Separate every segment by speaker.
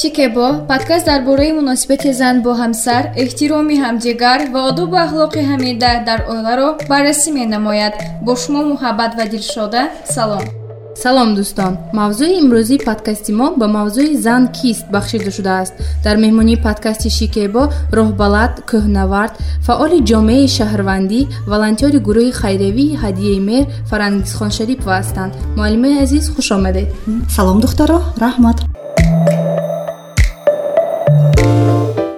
Speaker 1: шикебо подкаст дар бораи муносибати зан бо ҳамсар эҳтироми ҳамдигар ва одобу ахлоқи ҳамида дар оиларо баррасӣ менамояд. Бо шумо муҳаббат ва дилшода салом.
Speaker 2: Салом дӯстон. Мавзӯи имрӯзии подкасти мо ба мавзӯи зан кист бахшида шудааст. Дар меҳмонии подкасти шикебо роҳбалад кӯҳнавард фаъоли ҷомеаи шаҳрвандӣ волонтёри гурӯҳи хайриявии ҳадияи меҳр фарангизхон шарипова ҳастанд муаллимаи азиз хуш омадед.
Speaker 3: Салом духтаро. Раҳмат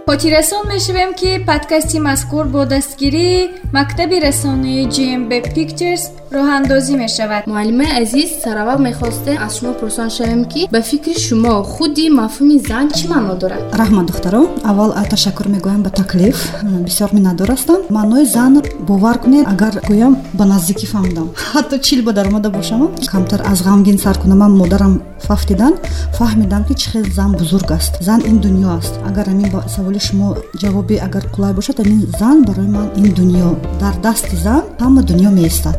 Speaker 1: хотиррасон мешавем ки подкасти мазкур бо дастгирии мактаби расонаи gmb pictures роҳандозӣ мешавад.
Speaker 2: Муаллимаи азиз сараввал мехостем аз шумо пурсон шавем ки ба фикри шумо худи мафҳуми зан чӣ маъно дорад?
Speaker 3: Раҳмат духтаро. Аввал ташаккур мегӯям ба таклиф. Бисёр миннатдор ҳастам. Маънои зан бовар кунед агар гӯям ба наздикӣ фаҳмидам. Ҳатто чил ба даромада бошам. Камтар аз ғамгин сар кунам ман модарам фаф дидан фаҳмидам ки чӣ хел зан бузург аст. Зан ин дунё аст. Агар ҳамин саволи шумо ҷавоби агар қулай бошад ҳамин зан барои ман ин дунё дар дасти зан ҳама дунё меистад.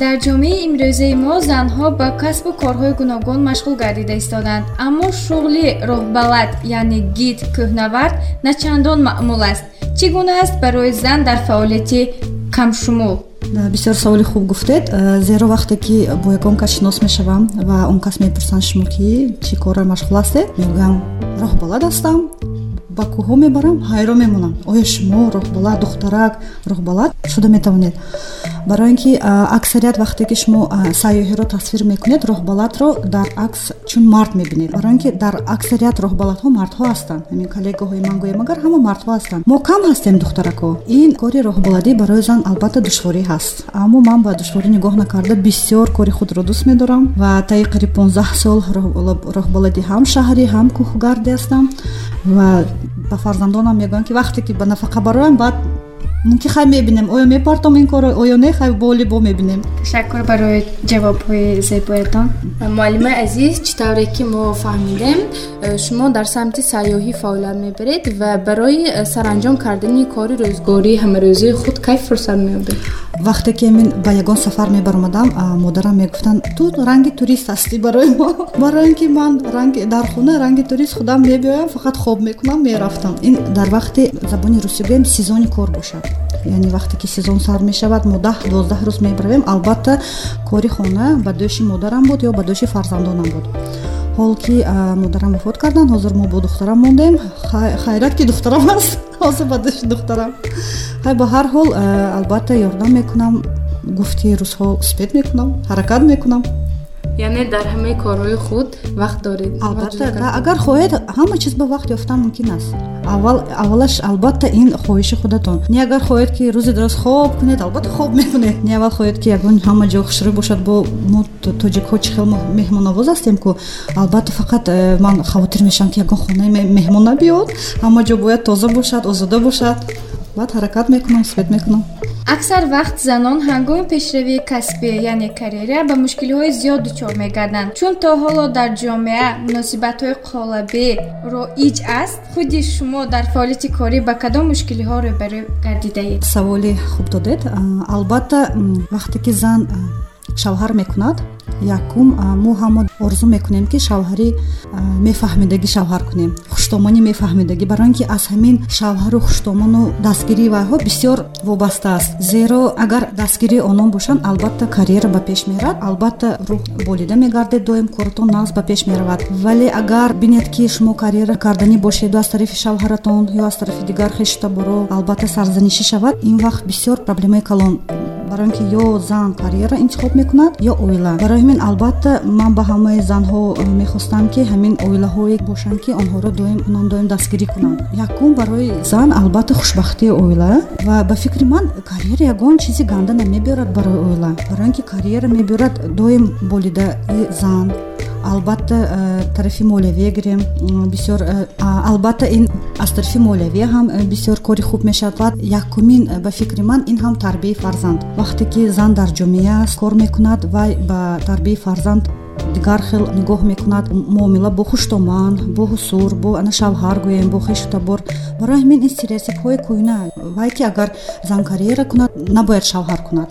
Speaker 1: Дар ҷомеаи имрӯзаи мо занҳо ба касбу корҳои гуногун машғул гардида истоданд аммо шуғли роҳбалад яъне гид кӯҳнавард начандон маъмул аст. Чӣ гуна аст барои зан дар фаъолияти камшумул?
Speaker 3: Бисёр саволи хуб гуфтед. Э, зеро вақте ки бо ягон кас шинос мешавам ва он кас мепурсанд шумо ки чӣ кора машғул ҳастед мегӯям роҳбалад ҳастам ба кӯҳҳо мебарам ҳайрон мемонам. Оё шумо роҳбалад духтарак роҳбалад шуда метавонед барои ин ки аксарият вақте ки шумо сайёҳиро тасвир мекунед роҳбалатро дар акс чун мард мебинед. Барои ин ки дар аксарият роҳбалатҳо мардҳо ҳастанд. Ҳамин коллегаҳои ман гӯям агар ҳама мардҳо ҳастанд. Мо кам ҳастем духтаракҳо ин кори роҳбаладӣ барои зан албатта душворӣ ҳаст. Аммо ман ба душворӣ нигоҳ накарда бисёр кори худро дӯст медорам ва таи қариб понздаҳ сол роҳбаладӣ ҳам шаҳрӣ ҳам кӯҳгарде ҳастам ва ба фарзандонам мегӯям ки вақте ки ба нафақа бароям баъд ки хай мебинем оё мепартом ин коро оё не хай волейбол мебинем.
Speaker 1: Ташаккур барои ҷавобҳои зебоятон.
Speaker 2: Муаллимаи азиз чӣ тавре ки мо фаҳмидем э, шумо дар самти сайёҳӣ фаъолият мебаред ва барои э, саранҷом кардани кори рӯзгории ҳамарӯзии худ кайф фурсат меёбед
Speaker 3: вақте ки мин ба ягон сафар мебаромадам модарам мегуфтанд ту ранги турист ҳастӣ барои мо барои ин ки ман дар хона ранги турист худам мебиёям фақат хоб мекунам мерафтам. Ин дар вақти забони русӣ гӯем сезони кор бошад. Яъне вақте ки сезон сар мешавад мо даҳ дувоздаҳ рӯз мебаравем. Албатта кори хона ба дӯши модарам буд ё ба дӯши фарзандонам буд. Ҳол ки модарам вафот карданд ҳозир мо бо духтарам мондем. Хайрат ки духтарам аст дӯши духтарам. Ҳай ба ҳар ҳол албатта ёрдам мекунам гуфти рӯзҳо спед мекунам ҳаракат мекунам
Speaker 2: яъне дар ҳамаи корҳои худ вақт доред.
Speaker 3: Албатта агар хоҳед ҳама чиз ба вақт ёфтан мумкин аст. Аввалаш албатта ин хоҳиши худатон. Не агар хоҳед ки рӯзи дароз хоб кунед албатта хоб мекунед. Не аввал хоҳед ки ягон ҳама ҷо хушрӯй бошад бо мо тоҷикҳо чӣ хел меҳмоннавоз ҳастем ку албатта фақат э, ман хавотир мешавам ки ягон хонаи меҳмон набиёд ҳама ҷо бояд тоза бошад озода бошад баъд ҳаракат мекунам свет мекунам.
Speaker 1: Аксар вақт занон ҳангоми пешравии касбӣ яъне карьера ба мушкилиҳои зиёд дучор мегарданд. Чун то ҳоло дар ҷомеа муносибатҳои қолабӣ роиҷ аст худи шумо дар фаъолияти корӣ ба кадом мушкилиҳо рӯбарӯ гардидаед
Speaker 3: саволи хуб додед. Албатта вақте ки зан шавҳар мекунад. Якум мо ҳамо орзу мекунем ки шавҳарӣ мефаҳмидагӣ шавҳар кунем. Хуштомонӣ мефаҳмидагӣ барои ин ки аз ҳамин шавҳару хуштомону дастгирии вайҳо бисёр вобаста аст. Зеро агар дастгирии онон бошанд албатта карьера ба пеш мерад албатта рӯҳ болида мегардед доим коротон нағз ба пеш меравад. Вале агар бинед ки шумо карьера карданӣ бошеду аз тарафи шавҳаратон ё аз тарафи дигар хештаборо албатта сарзанишӣ шавад ин вақт бисёр проблемаи калон барои ин ки ё зан карьера интихоб мекунад ё оила. Барои ҳамин албатта ман ба ҳамаи занҳо э, мехостам ки ҳамин оилаҳое бошанд ки онҳоро доим онон доим дастгирӣ кунанд. Якум барои зан албатта хушбахтии оила ва ба фикри ман карьера ягон чизи ганда намебиёрад барои оила. Барои ин ки карьера мебиёрад доим болидаи зан албатта э, тарафи молиявие гирем. Бисёр э, албатта ин аз тарафи молиявия ҳам э, бисёр кори хуб мешавад. Якумин ба фикри ман ин ҳам тарбияи фарзанд. Вақте ки зан дар ҷомеа кор мекунад вай ба тарбияи фарзанд дигар хел нигоҳ мекунад. Муомила бо хуштоман бо ҳусур бо ана шавҳар гӯем бо хештабор барои ҳамин ин стереотипҳои кӯҳна вай ки агар зан карьера кунад набояд шавҳар кунад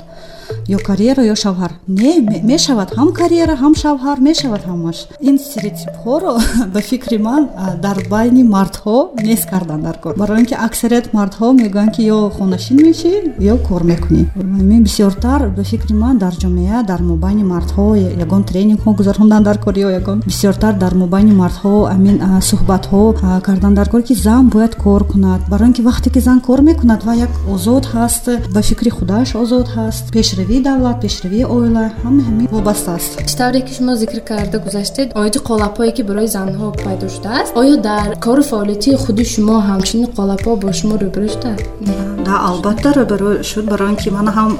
Speaker 3: ё карьера ё шавҳар. Не мешавад ҳам карьера ҳам шавҳар мешавад ҳамаш. Ин стереотипҳоро ба фикри ман дар байни мардҳо нест кардан дар кор. Барои ин ки аксарият мардҳо мегӯянд ки ё хонашин мешӣ ё кор мекунӣ. Бисёртар ба фикри ман дар ҷомеа дар мобайни мардҳо ягон тренингҳо гузарондан дар кор ё ягон бисёртар дар мобайни мардҳо амин суҳбатҳо кардан дар кор ки зан бояд кор кунад. Барои ин ки вақте ки зан кор мекунад ва як озод ҳаст ба фикри худаш озод ҳаст пешравии давлат пешравии оила ҳама ҳамин вобаста аст.
Speaker 2: Тавре ки шумо зикр карда гузаштед оиди қолапҳое ки барои занҳо пайдо шудааст оё дар кору фаъолияти худи шумо ҳамчунин қолапҳо бо шумо рӯбарӯ шудааст?
Speaker 3: Да албатта рӯбарӯ шуд. Барои ин ки ман ҳам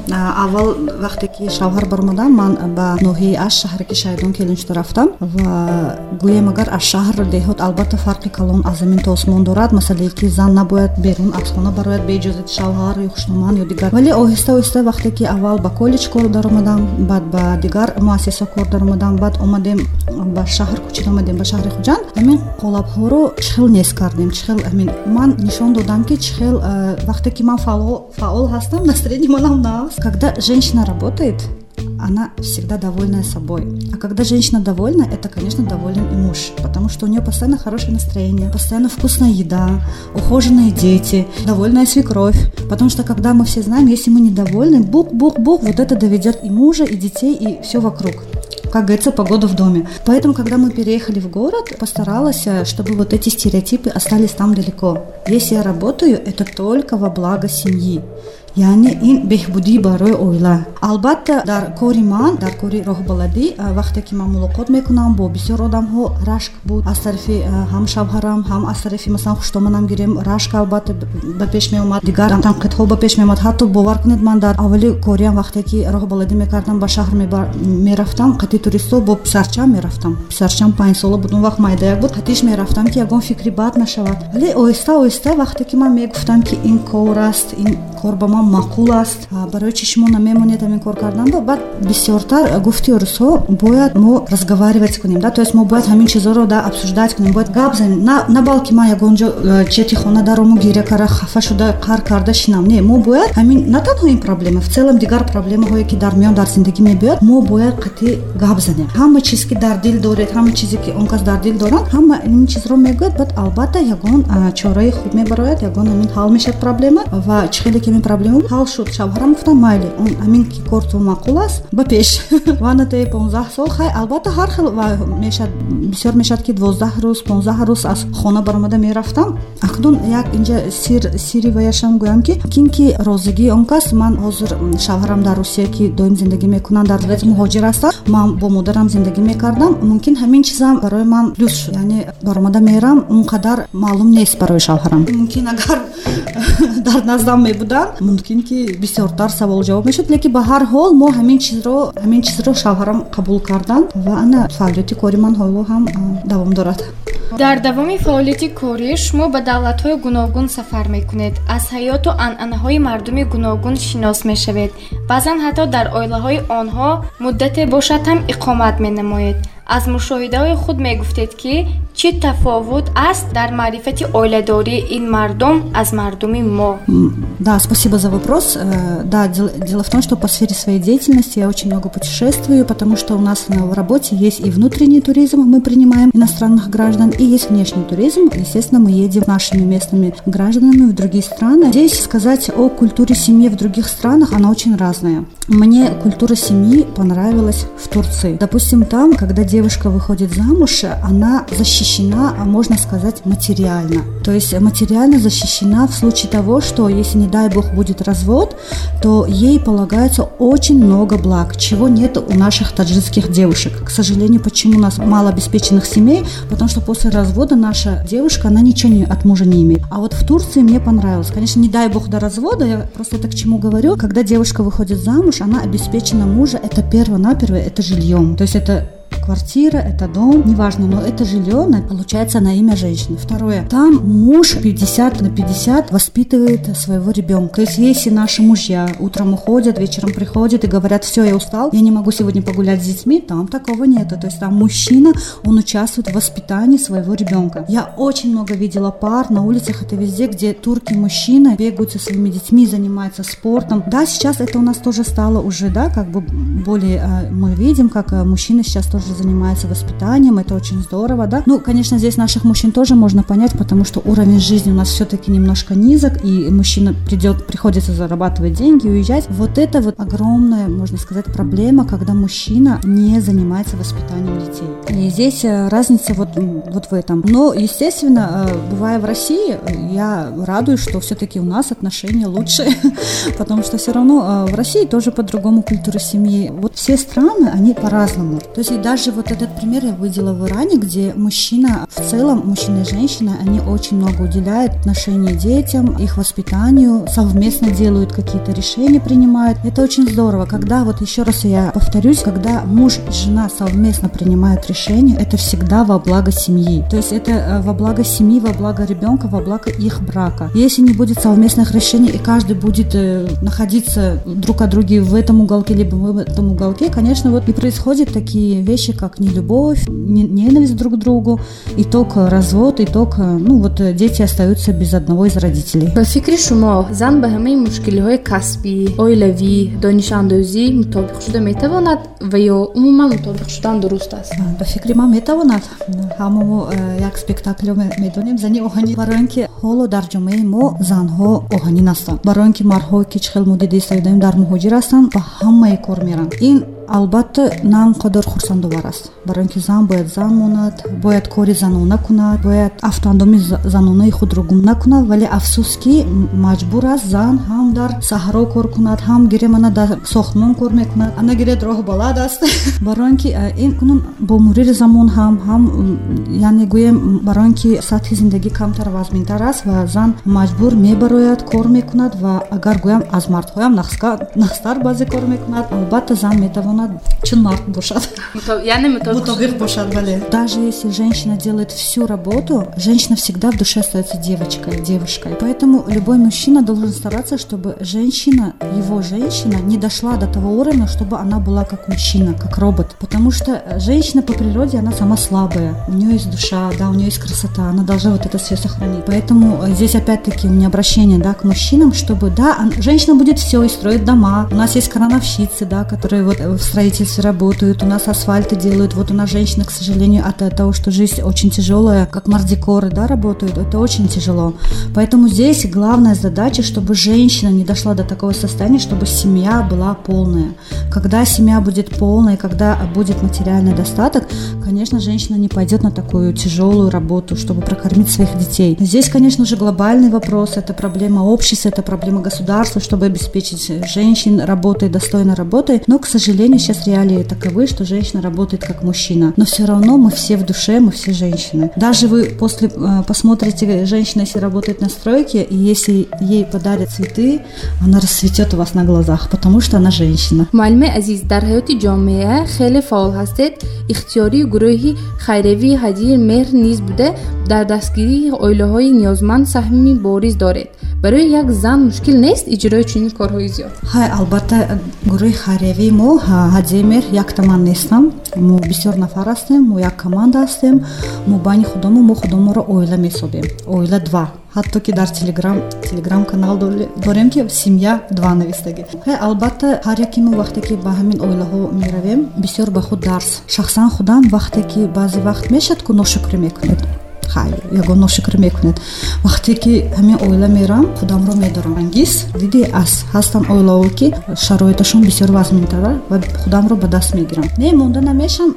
Speaker 3: аввал вақте ки шавҳар баромадам ман ба ноҳияи аш шаҳре ки шайдон келин шуда рафтам ва гӯем агар аз шаҳр деҳот албатта фарқи калон аз замин то осмон дорад. Масъалае ки зан набояд берун аз хона барояд бе иҷозати шавҳар ё хушноманд ё дигар. Вале оҳиста оҳиста вақте ки аввал ба коллеҷ кор даромадам баъд ба дигар муассиса кор даромадам баъд омадем ба шаҳр кӯчида омадем ба шаҳри хуҷанд. Ҳамин қолабҳоро чихел нест кардем. Чихел амин ман нишон додам ки чихел вақте ки ман фаъол ҳастам настроение манам нааст когда женщина работает она всегда довольная собой. А когда женщина довольна, это, конечно, доволен и муж, потому что у нее постоянно хорошее настроение, постоянно вкусная еда, ухоженные дети, довольная свекровь. Потому что когда мы все знаем, если мы недовольны, бух-бух-бух, вот это доведет и мужа, и детей, и все вокруг как говорится, погода в доме. Поэтому, когда мы переехали в город, постаралась, э, чтобы вот эти стереотипы остались там далеко. Если я работаю, это только во благо семьи. Яъне ин беҳбудӣ барои оила. Албатта дар кори ман дар кори роҳбаладӣ вақте ки ман мулоқот мекунам бо бисёр одамҳо рашк буд. Аз тарафи ҳам шавҳарам ҳам аз тарафи масалан хуштоманам гирем рашк албатта ба пеш меомад. Дигар танқидҳо ба пеш меомад. Ҳатто бовар кунед ман дар аввали кориам вақте ки роҳбаладӣ мекардам ба шаҳр мерафтам қати туристо бо писарчам мерафтам. Писарчам панҷсола буд он вақт майдаяк буд қатиш мерафтам ки ягон фикри бад нашавад. Вале оҳиста оҳиста вақте ки ман мегуфтам ки ин кор аст ин кор ба ман маъқул аст. Барои чи шумо намемонед ҳамин кор карданро баъд бисёртар гуфти орусо бояд мо разговаривать кунем да? То есть мо бояд ҳамин чизҳоро да обсуждать кунем бояд гап занем. На балки ман ягонҷо э, чети хона дарому гиря кара хафа шуда қар карда шинам. Не мо бояд ҳамин на танҳо ин проблема в целом дигар проблемаҳое ки дар миён дар зиндагӣ мебиёд мо бояд қатъи гап занем. Ҳама чиз ки дар дил доред ҳама чизе ки он кас дар дил дорад ҳама ин чизро мегӯяд. Баъд албатта ягон чораи худ мебарояд ягон ҳамин ҳал мешавад проблема ва чӣ хеле ки ин проблема ҳамин ҳал шуд. Шавҳарам гуфтам майли он ҳамин ки корту маъқул аст ба пеш. Ванатаи понздаҳ сол. Хай албатта ҳар хел мешад бисёр мешад ки дувоздаҳ рӯз понздаҳ рӯз аз хона баромада мерафтам. Акнун як инҷа сир сири ваяшам гӯям ки кин ки розигии он кас ман ҳозир шавҳарам дар русия ки доим зиндагӣ мекунанд дар вилояти муҳоҷир ҳастад ман бо модарам зиндагӣ мекардам. Мумкин ҳамин чизам барои ман плюс шуд. Яъне баромада мерам он қадар маълум нест барои шавҳарам. Мумкин агар дар наздам мебуданд мумкин ки бисёртар саволҷавоб мешуд лекин ба ҳар ҳол мо ҳамин чизро ҳамин чизро шавҳарам қабул карданд ва ана фаъолияти кори ман ҳоло ҳам давом дорад.
Speaker 1: Дар давоми фаъолияти корӣ шумо ба давлатҳои гуногун сафар мекунед. Аз ҳаёту анъанаҳои мардуми гуногун шинос мешавед. Баъзан ҳатто дар оилаҳои онҳо муддате бошад ҳам иқомат менамоед аз мушоҳидаҳои худ мегуфтед ки чӣ тафовут аст дар маърифати оиладории ин мардум аз мардуми мо
Speaker 3: да спасибо за вопрос. Э, да дело в том что по сфере своей деятельности я очень много путешествую потому что у нас в работе есть и внутренний туризм мы принимаем иностранных граждан и есть внешний туризм. Естественно мы едем нашими местными гражданами в другие страны. Здесь сказать о культуре семьи в других странах она очень разная. Мне культура семьи понравилась в турции. Допустим там когда девушка выходит замуж, она защищена, а можно сказать, материально. То есть материально защищена в случае того, что если, не дай бог, будет развод, то ей полагается очень много благ, чего нет у наших таджикских девушек. К сожалению, почему у нас мало обеспеченных семей? Потому что после развода наша девушка, она ничего не, от мужа не имеет. А вот в Турции мне понравилось. Конечно, не дай бог до развода, я просто это к чему говорю. Когда девушка выходит замуж, она обеспечена мужа, это перво-наперво, это жильем. То есть это квартира это дом неважно но это жилье получается на имя женщины. Второе. Там муж 50 на 50 воспитывает своего ребенка то есть если наши мужья. Утром уходят вечером приходят и говорят все я устал я не могу сегодня погулять с детьми там такого нет то есть там мужчина он участвует в воспитании своего ребенка я очень много видела пар на улицах это везде где турки мужчины бегают со своими детьми занимаются спортом. Да сейчас это у нас тоже стало уже да как бы более э, мы видим как э, мужчины сейчас тоже занимаются воспитанием это очень здорово да? Ну конечно здесь наших мужчин тоже можно понять потому что уровень жизни у нас все-таки немножко низок и мужчина придет приходится зарабатывать деньги уезжать. Вот это вот огромная можно сказать проблема когда мужчина не занимается воспитанием детей. И здесь э, разница вот вот в этом. Но естественно бывая в России я радуюсь что все-таки у нас отношения лучше потому что все равно в России тоже по-другому культура семьи. Вот все страны они по-разному. То есть и даже вот этот пример я видела в Иране где мужчина в целом мужчина и женщина они очень много уделяют отношению детям их воспитанию совместно делают какие-то решения принимают. Это очень здорово. Когда вот еще раз я повторюсь когда муж и жена совместно принимают решения это всегда во благо семьи. То есть это э, во благо семьи во благо ребенка во благо их брака. Если не будет совместных решений и каждый будет э, находиться друг от друга в этом уголке либо в этом уголке конечно вот и происходят такие вещи как нелюбовь ненависть друг к другу итог развод итог э, ну вот дети остаются без одного из родителей.
Speaker 2: Ба фикри шумо зан ба ҳамаи мушкилиҳои касбӣ оилавӣ донишандозӣ мутобиқ шуда метавонад ва ё умуман мутобиқ шудан дуруст аст?
Speaker 3: Ба фикри ман метавонад. Ҳамамо як спектаклё медонем зани оҳанӣ. Барои ин ки ҳоло дар ҷомеаи мо занҳо оҳанин ҳастанд барои ин ки мардҳое ки чӣ хел муддаи истоидаем дар муҳоҷир ҳастанд ба ҳамаи кор меранд. Ин албатта на он қадар хурсандовар аст. Барои ин ки зан бояд зан монад бояд кори занона кунад бояд автоандоми занонаи худро гум накунад вале афсӯс ки маҷбур аст зан ҳам дар саҳро кор кунад ҳам гирем ана дар сохтмон кор мекунад. Ана гиред роҳ балад аст. Барои ин ки ин кунун бо мурири замон ҳам ҳам яъне гӯем барои ин ки сатҳи зиндагӣ камтар ва азминтар аст ва зан маҷбур мебарояд кор мекунад ва агар гӯям аз мардҳоям нахстар баъзе кор мекунад. Албатта зан метавонад метавонад чун мард бошад мутобиқ бошад бале даже если женщина делает всю работу женщина всегда в душе остается девочкой девушкой поэтому любой мужчина должен стараться чтобы женщина его женщина не дошла до того уровня чтобы она была как мужчина как робот. Потому что женщина по природе она сама слабая. У нее есть душа да у нее есть красота она должна вот это все сохранить. Поэтому э, здесь опять-таки у меня обращение да к мужчинам чтобы да женщина будет все и строит дома. У нас есть крановщицы да которые вот в строительстве работают, у нас асфальты делают. Вот у нас женщины, к сожалению, от того, что жизнь очень тяжелая, как мардикоры, да, работают, это очень тяжело. Поэтому здесь главная задача, чтобы женщина не дошла до такого состояния, чтобы семья была полная. Когда семья будет полная, когда будет материальный достаток, конечно, женщина не пойдет на такую тяжелую работу, чтобы прокормить своих детей. Здесь, конечно же, глобальный вопрос, это проблема общества, это проблема государства, чтобы обеспечить женщин работой, достойной работой. Но, к сожалению, сейчас реалии таковы, что женщина работает как мужчина. Но все равно мы все в душе, мы все женщины. Даже вы после э, посмотрите, женщина, если работает на стройке, и если ей подарят цветы, она расцветет у вас на глазах, потому что она женщина.
Speaker 2: Азиз, дар ҳаёти ҷомеа хеле фаъол ҳастед. Ихтиёрии гурӯҳи хайравии ҳадир меҳр низ буда дар дастгирии оилаҳои ниёзманд саҳми бориз доред. барои як зан мушкил нест иҷрои чунин корҳои зиёд?
Speaker 3: Ҳай албатта гурӯҳи хайриявии мо ҳаҷемер якта ман нестам. Мо бисёр нафар ҳастем мо як команда ҳастем. Мо байни худомо мо худоморо оила месобем. Оила два ҳатто ки дар телеграм телеграм канал дорем ки семья два навистагӣ албатта ҳар яке мо вақте ки ба ҳамин оилаҳо меравем бисёр ба худ дарс. Шахсан худам вақте ки баъзе вақт мешад ку ношукрӣ мекунед хай ягон ношукрӣ мекунед. Вақте ки ҳамин оила мерам худамро медорам. Ангиз диди аст ҳастанд оилаҳое ки шароиташон бисёр вазнинтара ва худамро ба даст мегирам. Не монда намешам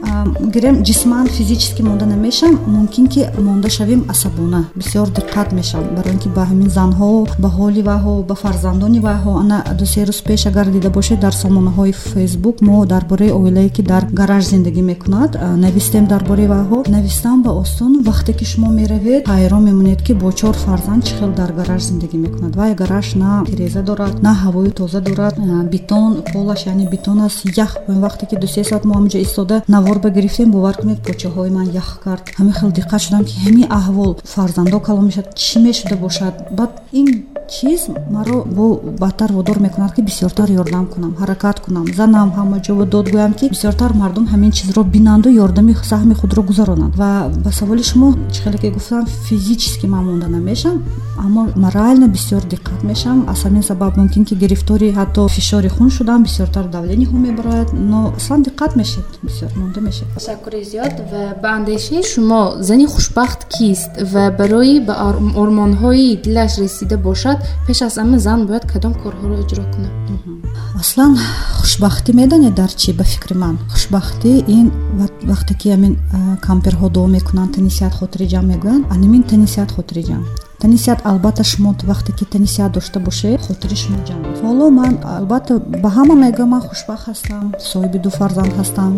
Speaker 3: гирем ҷисман физически монда намешам. Мумкин ки монда шавем асабона. Бисёр диққат мешавам барои ин ки ба ҳамин занҳо ба ҳоли ваҳо ба фарзандони ваҳо. Ана дусе рӯз пеш агар дида бошед дар сомонаҳои фейсбук мо дар бораи оилае ки дар гараж зиндагӣ мекунад навистем дар бораи ваҳо. Навистан ба осон вақте ки шумо меравед ҳайрон мемонед ки бо чор фарзанд чӣ хел дар гараж зиндагӣ мекунад. Вай гараж на тиреза дорад на ҳавои тоза дорад. Бетон полаш яъне бетон аст ях вақте ки дусе соат мо ҳаминҷо истода навор багирифтем бовар кунед почаҳои ман ях кард. Ҳамин хел диққат шудам ки ҳамин аҳвол фарзандо калон мешавад чӣ мешуда бошад? Баъд ин чиз маро бо бадтар водор мекунад ки бисёртар ёрдам кунам ҳаракат кунам. Занам ҳама ҷо ва дод гӯям ки бисёртар мардум ҳамин чизро бинанду ёрдами саҳми худро гузаронанд ва ба саволи шумо чӣ хеле ки гуфтам физически ман монда намешам аммо морально бисёр диққат мешавам аз ҳамин сабаб мумкин ки гирифтори ҳатто фишори хун шудам бисёртар давлениҳо мебарояд но аслан диққат мешед бисёр монда мешед.
Speaker 2: Ташаккури зиёд. Ва ба андешаи шумо зани хушбахт кист? Ва барои ба ормонҳои дилаш расида бошад пеш аз ҳама зан бояд кадом корҳоро иҷро кунад.
Speaker 3: Аслан хушбахтӣ медонед дар чӣ? Ба фикри ман. Хушбахтӣ ин вақте ки амин камперҳо дуо мекунанд танисият хотири ҷамъ мегӯянд анимин танисият хотири ҷамъ танисият албатта шумо вақте ки танисият дошта бошед хотири шумо ҷамъ ҳоло ман албатта ба ҳама мегӯям ман хушбахт ҳастам соҳиби ду фарзанд ҳастам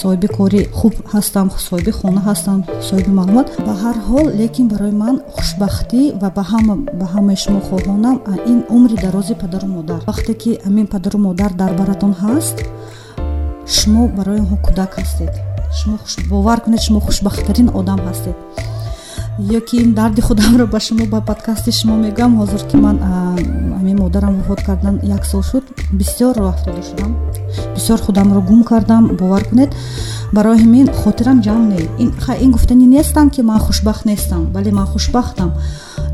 Speaker 3: соҳиби кори хуб ҳастам соҳиби хона ҳастам соҳиби маълумот. Ба ҳар ҳол лекин барои ман хушбахтӣ ва ба ҳама ба ҳамаи шумо хоҳонам ин умри дарози падару модар. Вақте ки амин падару модар дар баратон ҳаст шумо барои онҳо кӯдак ҳастед. Шумо бовар кунед шумо хушбахттарин одам ҳастед ё ки ин дарди худамро ба шумо ба подкасти шумо мегӯям? Ҳозир ки ман ҳамин модарам вафот кардан як сол шуд. Бисёр роҳ афтода шудам. Бисёр худамро гум кардам. Бовар кунед. Барои ҳамин хотирам ҷамъ не ин гуфтани нестам ки ман хушбахт нестам бале ман хушбахтам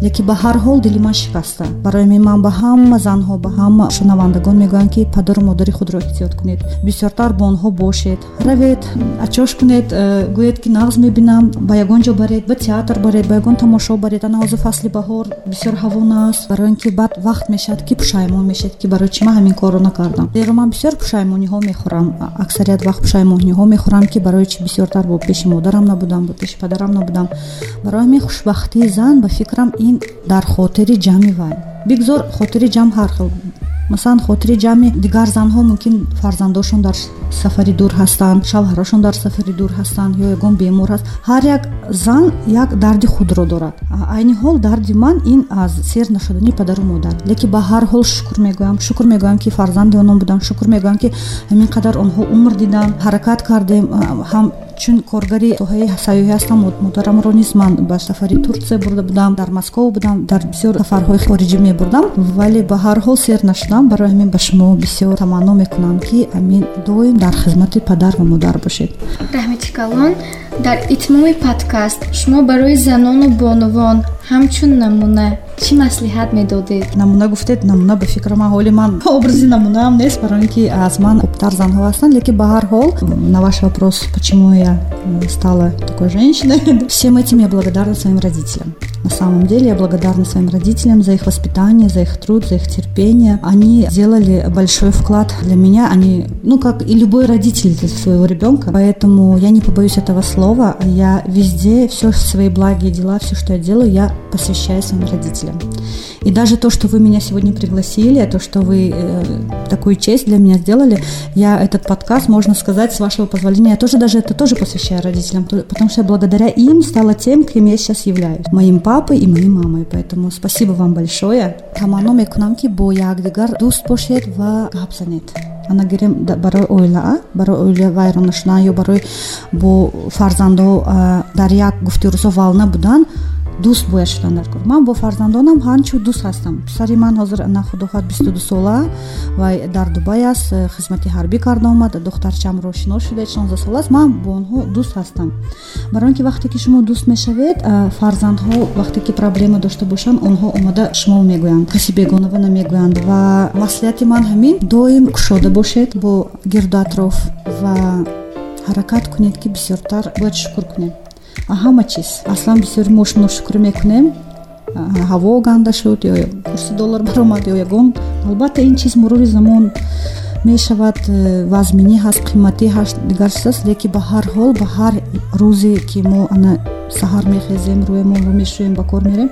Speaker 3: лекин ба ҳар ҳол дили ман шикаста. Барои ҳамин ман ба ҳама занҳо ба ҳама шунавандагон мегӯям ки падару модари худро эҳтиёт кунед. Бисёртар бо онҳо бошед. Равед ачош кунед? Э, гӯед ки нағз мебинам ба ягон ҷо баред ба театр баред ба ягон тамошо баред. Ана ҳозир фасли баҳор бисёр ҳавон аст барои ин ки баъд вақт мешавад ки пушаймон мешед ки барои чӣ ман ҳамин корро накардам? Зеро ман бисёр пушаймониҳо мехӯрам. Аксарият вақт пушаймониҳо мехӯрам ки барои чӣ бисёртар бо пеши модарам набудам бо пеши падарам набудам. Барои ҳамин хушбахтии зан ба фикрам ин дар хотири ҷамъи вай. Бигзор хотири ҷамъ ҳар хел масалан хотири ҷамъи дигар занҳо мумкин фарзандошон дар сафари дур ҳастанд шавҳарошон дар сафари дур ҳастанд ё ягон бемор ҳаст. Ҳар як зан як дарди худро дорад. Айни ҳол дарди ман ин аз сер нашудани падару модар. Лекин ба ҳар ҳол шукр мегӯям. Шукр мегӯям ки фарзанди онон будам шукр мегӯям ки ҳамин қадар онҳо умр диданд ҳаракат кардем ҳам чун коргари соҳаи сайёҳӣ ҳастам модарамро низ ман ба сафари турсия бурда будам дар москов будам дар бисёр сафарҳои хориҷӣ мебурдам вале ба ҳар ҳол сер нашудам. Барои ҳамин ба шумо бисёр таманно мекунам ки амин доим дар хизмати падар ва модар бошед.
Speaker 1: Раҳмати калон дар итмоми подкаст. Шумо барои занону бонувон ҳамчун намуна. Чӣ маслиҳат медодед?
Speaker 3: Намуна гуфтед намуна ба фикра ман ҳоли ман. Образи намунаам нест барои ин ки аз ман хубтар занҳо ҳастанд лекин ба ҳар ҳол на ваш вопрос почему я стала такой женщиной? Всем этим я благодарна своим родителям. На самом деле я благодарна своим родителям за их воспитание за их труд за их терпение. Они сделали большой вклад для меня. Они ну как и любой родитель для своего ребенка поэтому я не побоюсь этого слова я везде все свои благие дела все что я делаю я посвящаю своим родителям. И даже то, что вы меня сегодня пригласили, то, что вы э, такую честь для меня сделали, я этот подкаст, можно сказать, с вашего позволения, я тоже даже это тоже посвящаю родителям, потому что благодаря им стала тем, кем я сейчас являюсь, моим папой и моей мамой. Поэтому спасибо вам большое. Тамано мекунам ки бо якдигар дуст бошед ва гап занед ана гирем барои оилаа барои оила вайро нашудан ё барои бо фарзандо дар як гуфтирӯзҳо вална будан дӯст бояд шудан дар кор ман бо фарзандонам ҳанчу дӯст ҳастам писари ман ҳозир на худохат бисту ду сола вай дар дубай аст хизмати ҳарбӣ карда омад духтарчамро шинос шудед шонзда сол аст ман бо онҳо дӯст ҳастам барои ин ки вақте ки шумо дӯст мешавед фарзандҳо вақте ки проблема дошта бошанд онҳо омода шумо мегӯянд каси бегонава намегӯянд ва маслиҳати ман ҳамин доим кушода бошед бо гирду атроф ва ҳаракат кунед ки бисёртар бояд шукр кунем ҳама чиз. Аслан бисёри мо ношукрӣ мекунем. Ҳаво ганда шуд ё курси доллар баромад ё ягон. Албатта ин чиз мурури замон мешавад э, вазминӣ ҳаст қиматӣ ҳаст дигар чиз аст лекин ба ҳар ҳол ба ҳар рӯзе ки мо ана саҳар мехезем рӯямонро мешӯем ба кор мерем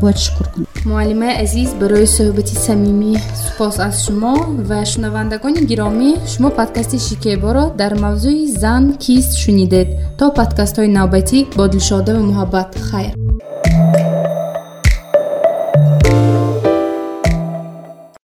Speaker 3: бояд шукр кунем.
Speaker 2: Муаллимаи азиз барои суҳбати самимӣ супос аз шумо ва шунавандагони гиромӣ шумо подкасти шикеборо дар мавзӯи зан кист шунидед. То подкастҳои навбатӣ бо дилшода ва муҳаббат. Хайр